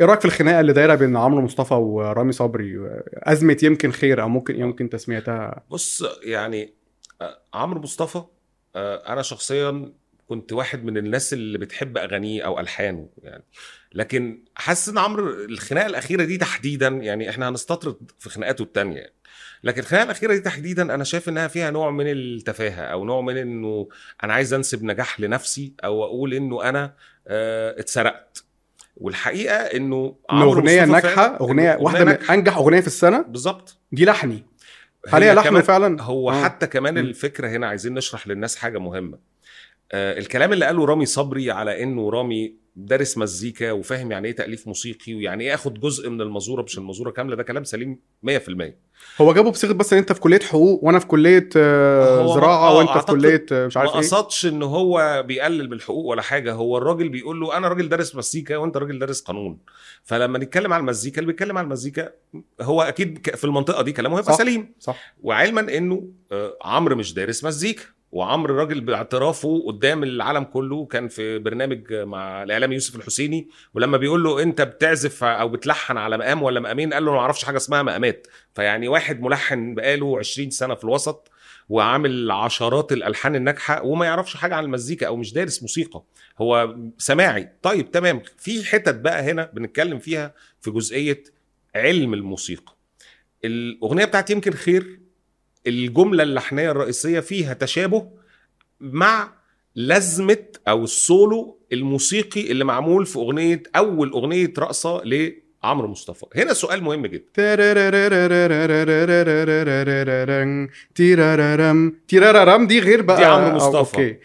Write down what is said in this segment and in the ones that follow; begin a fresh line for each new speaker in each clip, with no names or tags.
إيه رأيك في الخناقة اللي دايرة بين عمرو مصطفى ورامي صبري؟ أزمة يمكن خير أو ممكن يمكن تسميتها.
بص يعني آه، عمرو مصطفى آه، أنا شخصيا كنت واحد من الناس اللي بتحب أغانيه أو ألحانه يعني. لكن حاسس إن عمرو الخناقة الأخيرة دي تحديدا يعني إحنا هنستطرد في خناقاته التانية. يعني. لكن الخناقة الأخيرة دي تحديدا أنا شايف إنها فيها نوع من التفاهة أو نوع من إنه أنا عايز أنسب نجاح لنفسي أو أقول إنه أنا آه، اتسرقت. والحقيقة
إنه
أغنية
ناجحة
أغنية
واحدة من. أنجح أغنية في السنة
بالظبط
دي لحني هل هي
كمان
فعلا
هو
آه.
حتى كمان. الفكرة هنا عايزين نشرح للناس حاجة مهمة آه الكلام اللي قاله رامي صبري على إنه رامي دارس مزيكا وفاهم يعني إيه تأليف موسيقي ويعني إيه آخد جزء من المزورة مش المزورة كاملة ده كلام سليم 100%
هو جابه بصيغة بس إن أنت في كلية حقوق وأنا في كلية آه، زراعة
آه،
وأنت في كلية آه، مش
ما
عارف إيه.
قصدش إن هو بيقلل من الحقوق ولا حاجة هو الراجل بيقول له أنا راجل دارس مزيكا وأنت راجل دارس قانون. فلما نتكلم على المزيكا اللي بيتكلم على المزيكا هو أكيد في المنطقة دي كلامه هيبقى. سليم.
صح.
وعلما إنه عمرو مش دارس مزيكا. وعمرو راجل باعترافه قدام العالم كله كان في برنامج مع الاعلامي يوسف الحسيني ولما بيقول له أنت بتعزف أو بتلحن على مقام ولا مقامين قال له ما أعرفش حاجة اسمها مقامات. فيعني واحد ملحن بقاله 20 سنة في الوسط وعامل عشرات الألحان الناجحة وما يعرفش حاجة عن المزيكا أو مش دارس موسيقى. هو سماعي. طيب تمام. في حتت بقى هنا بنتكلم فيها في جزئية علم الموسيقى. الأغنية بتاعت يمكن خير الجملة اللحنية الرئيسية فيها تشابه مع لازمة أو السولو الموسيقي اللي معمول في أغنية أول أغنية رقصة عمرو مصطفى هنا سؤال مهم جدا
تيرارام تيرارام دي غير بقى
دي عمرو مصطفى
أوكي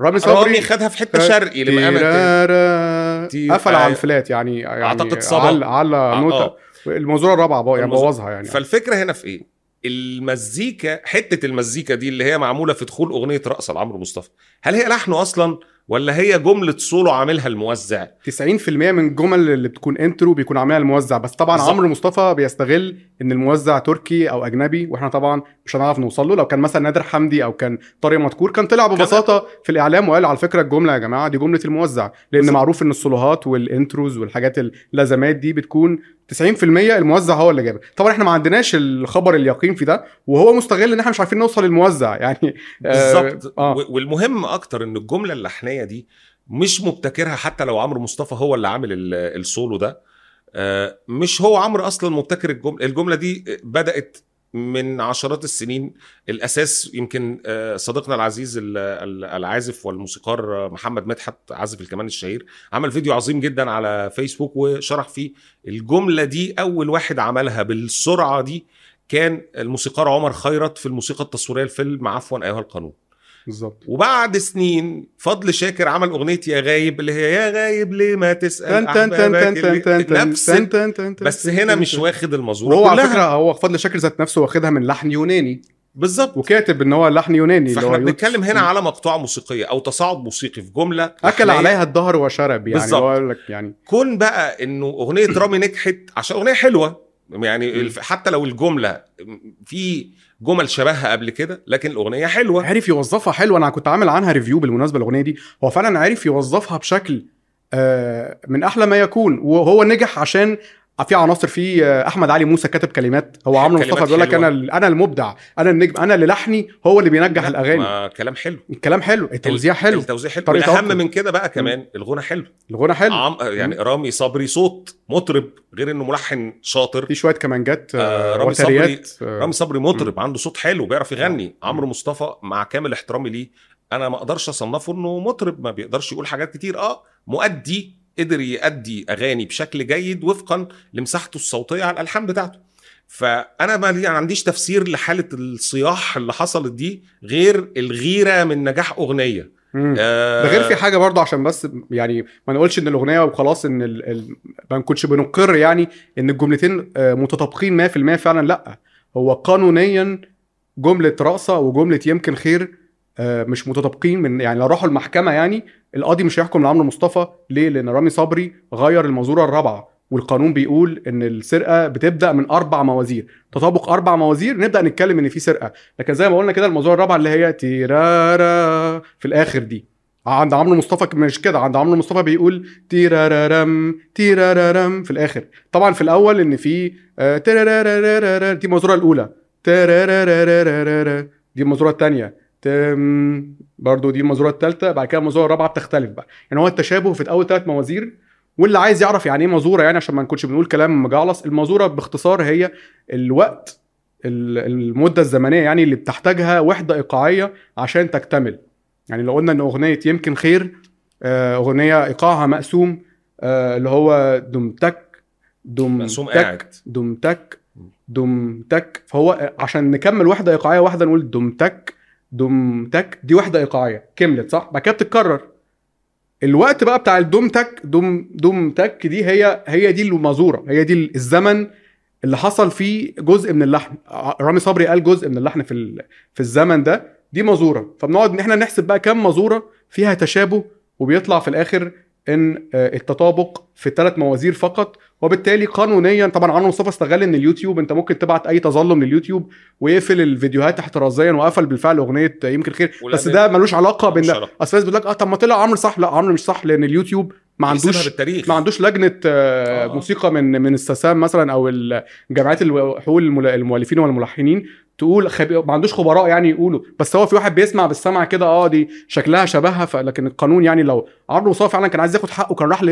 رامي صبري رامي
خدها في حتة شرقي للامانه
قفل على
ال
flat يعني, يعني
اعتقد صبا
على على
نوته
الموضوع الرابعه بقى يعني بوظها يعني
فالفكرة هنا في إيه؟ المزيكا حتة المزيكا دي اللي هي معمولة في دخول أغنية رقصه لعمرو مصطفى هل هي لحنه أصلا ولا هي جملة سولو عاملها الموزع
90% من الجمل اللي بتكون intro بيكون عاملها الموزع بس طبعا. عمرو مصطفى بيستغل إن الموزع تركي أو أجنبي وإحنا طبعا مش هنعرف نوصل له لو كان مثلا نادر حمدي أو كان طارق مدكور كان طلع ببساطة في الإعلام وقال على فكرة الجملة يا جماعة دي جملة الموزع لأن
بالظبط.
معروف إن الصولوهات وال intros والحاجات اللازمات دي بتكون 90% الموزع هو اللي جابها. طبعا إحنا ما عندناش الخبر اليقين في ده وهو مستغل إن إحنا مش عارفين نوصل للموزع يعني آه،
بالظبط. و- والمهم أكتر إن الجملة اللحنية دي مش مبتكرها حتى لو عمرو مصطفى هو اللي عامل ال- السولو ده. آه، مش هو عمرو أصلا مبتكر الجمله الجملة دي بدأت من عشرات السنين الأساس يمكن آه، صديقنا العزيز ال- ال- العازف والموسيقار محمد مدحت عازف الكمان الشهير عمل فيديو عظيم جدا على فيسبوك وشرح فيه الجملة دي أول واحد عملها بالسرعة دي كان الموسيقار عمر خيرت في الموسيقى التصويرية لفيلم عفوا أيها القانون.
بالظبط
وبعد سنين فضل شاكر عمل أغنية يا غايب اللي هي يا غايب ليه ما تسأل
تن تن تن تن
اللي-
تن تن
نفس
تن تن تن تن
بس هنا مش. واخد المزوره
وهو على. فكرة هو فضل شاكر ذات نفسه واخدها من لحن يوناني
بالظبط
وكاتب إن هو لحن يوناني
فإحنا
هو
بنتكلم هنا على مقطوعة موسيقية أو تصاعد موسيقي في
جملة
أكل.
عليها الظهر وشرب يعني
بالظبط.
هو يعني
كون بقى إنه أغنية رامي نجحت عشان أغنية حلوة يعني. الف- حتى لو الجملة في جمل شبهها قبل كده لكن الأغنية حلوة
عرف يوظفها حلو أنا كنت عامل عنها ريفيو بالمناسبة الأغنية دي هو فعلا عرف يوظفها بشكل آه، من أحلى ما يكون وهو نجح عشان في عناصر في آه، أحمد علي موسى كاتب كلمات. هو عمرو مصطفى بيقول لك. أنا أنا المبدع أنا النجم أنا اللي لحني هو اللي بينجح
لا، الأغاني. كلام حلو.
الكلام حلو التوزيع حلو
التوزيع حلو.
توقف.
من كده بقى كمان الغنى حلو.
الغنى حلو.
عم يعني رامي صبري صوت مطرب غير إنه ملحن شاطر.
في شوية كمانجات
آه،
آه
رامي
وتريات آه،
رامي صبري مطرب عنده صوت حلو بيعرف يغني. عمرو مصطفى مع كامل احترامي ليه أنا ما أقدرش أصنفه إنه مطرب ما بيقدرش يقول حاجات كتير. آه مؤدي قدر يأدي أغاني بشكل جيد وفقا لمساحته الصوتية على الألحان بتاعته. فأنا ما عنديش تفسير لحالة الصياح اللي حصلت دي غير الغيرة من نجاح
أغنية.
آه
ده غير في حاجة برضه عشان بس يعني ما نقولش إن الأغنية وخلاص إن ال... ال... ما نكونش بنقر يعني إن الجملتين آه، متطابقين 100% فعلا لأ. هو قانونيا جملة رقصة وجملة يمكن خير مش متطابقين من يعني لو راحوا المحكمة يعني القاضي مش هيحكم لعمرو مصطفى. ليه؟ لأن رامي صبري غير المزورة الرابعة. والقانون بيقول إن السرقة بتبدأ من أربع موازير. تطابق أربع موازير نبدأ نتكلم إن في سرقة. لكن زي ما قلنا كده الموضوع الرابعة اللي هي تيرارا في الآخر دي. عند عمرو مصطفى مش كده. عند عمرو مصطفى بيقول تيرارارم تيرارارم في الآخر. طبعا في الأول إن في آه، تيرارارارارا، دي المزوره الاولى تيرارارارارا، دي المزوره الثانية برضو دي المزوره الثالثه بعد كده المزوره الرابعة بتختلف بقى. يعني هو التشابه في اول ثلاث موازير واللي عايز يعرف يعني إيه مزورة يعني عشان ما نكونش بنقول كلام مجعلص المزورة باختصار هي الوقت ال- المدة الزمنية يعني اللي بتحتاجها وحدة إيقاعية عشان تكتمل. يعني لو قلنا إن أغنية يمكن خير آه، أغنية إيقاعها مقسوم آه، اللي هو دم تك دم
مقسوم
تك
قاعد.
دم تك دم تك. فهو عشان نكمل وحدة إيقاعية واحدة نقول دم دم تك دي وحده إيقاعية. كملت صح؟ بعد كده بتتكرر. الوقت بقى بتاع الدم تك دم دم تك دي هي هي دي المزورة. هي دي الزمن اللي حصل فيه جزء من اللحن. رامي صبري قال جزء من اللحن في في الزمن ده. دي مزورة. فبنقعد إن إحنا نحسب بقى كام مزورة فيها تشابه وبيطلع في الآخر إن آه، التطابق في ثلاث موازير فقط وبالتالي قانونيا طبعا عمرو مصطفى استغل إن اليوتيوب أنت ممكن تبعت أي تظلم لليوتيوب ويقفل الفيديوهات احترازيا وقفل بالفعل أغنية يمكن خير بس ده ملوش علاقة بان. أصل الناس بتقول لك آه طب ما طلع عمرو صح لا عمرو مش صح لأن اليوتيوب ما عندوش
بالتاريخ
ما عندوش لجنة آه،
آه.
موسيقى من من الساسام مثلا أو الو- حقوق المؤلفين والملحنين تقول خبي... ما عندوش خبراء يعني يقولوا بس هو في واحد بيسمع بالسمع كده آه دي شكلها شبهها ف... لكن القانون يعني لو عمرو مصطفى فعلا كان عايز ياخد حقه كان راح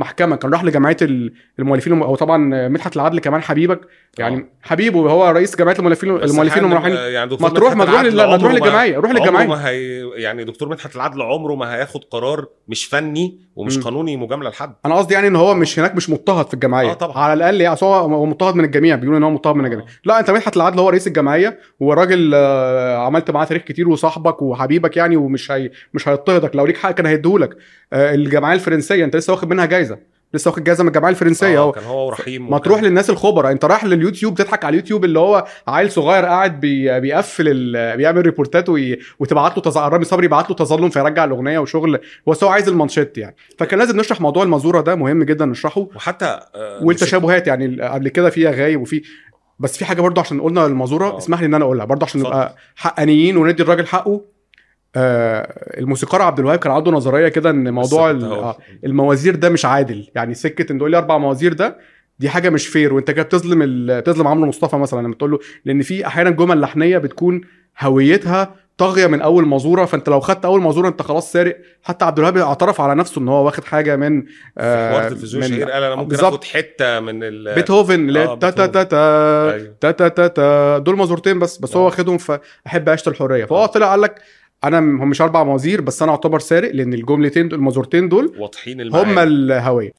للمحكمه كان راح لجمعية ال- المؤلفين أو طبعا مدحت العدل كمان حبيبك يعني
آه.
حبيبه هو رئيس جمعية المؤلفين المؤلفين
آه، يعني دكتور
ما تروح ما تروح ما تروح للجمعية روح للجمعية
ما هي يعني دكتور مدحت العدل عمره ما هياخد قرار مش فني ومش
مم.
قانوني مجاملة لحد
أنا قصدي يعني إن هو مش هناك مش مضطهد في الجمعية
آه طبعا.
على الأقل يعني هو هو مضطهد من الجميع بيقولوا إن هو مضطهد من الجميع
آه.
لا أنت مدحت العدل هو رئيس الجمعية هو راجل آه، عملت معاه تاريخ كتير وصاحبك وحبيبك يعني ومش هي مش هيضطهدك لو ليك حق كان هيديهولك الجمعية الفرنسية. انت لسه واخد منها جايزة. لسه واخد جايزة من الجمعية الفرنسية
آه
اهو.
كان هو ورحيم
ما تروح للناس الخبراء. انت رايح لليوتيوب تضحك على اليوتيوب اللي هو عيل صغير قاعد بي... بيقفل ال... بيعمل ريبورتات وي... وتبعت له تز... رامي صبري يبعت له تظلم فيرجع الأغنية وشغل. بس هو عايز المانشيت يعني. فكان لازم نشرح موضوع المزورة ده. مهم جدا نشرحه.
وحتى آه،
والتشابهات يعني. قبل كده في غايب وفي بس في حاجة برضو عشان قلنا المزورة
آه.
اسمح لي إن أنا أقولها. برضو عشان. نبقى حقانيين وندي الراجل حقه. آه الموسيقار عبد الوهاب كان عنده نظرية كده إن موضوع. آه الموازير ده مش عادل يعني سكة إن تقول لي أربع موازير ده دي حاجة مش فير وأنت كده بتظلم بتظلم عمرو مصطفى مثلا لما تقول له لأن في أحيانا جمل لحنيه بتكون هويتها طاغية من أول مزورة فأنت لو خدت أول مزورة أنت خلاص سارق حتى عبد الوهاب اعترف على نفسه إن هو واخد حاجة من
حوار تلفزيون شهير قال أنا ممكن. آخد حتة من
بيتهوفن
آه،
هي تا تا
بيتهوفن.
تا تا
أيوه.
تا تا تا تا دول مزورتين بس بس هو
آه.
واخدهم فأحب عيشة الحرية فهو
آه.
طلع قال لك أنا هم مش أربع موازير بس أنا أعتبر سارق لأن الجملتين دول المزورتين دول
واضحين
هم الهوية.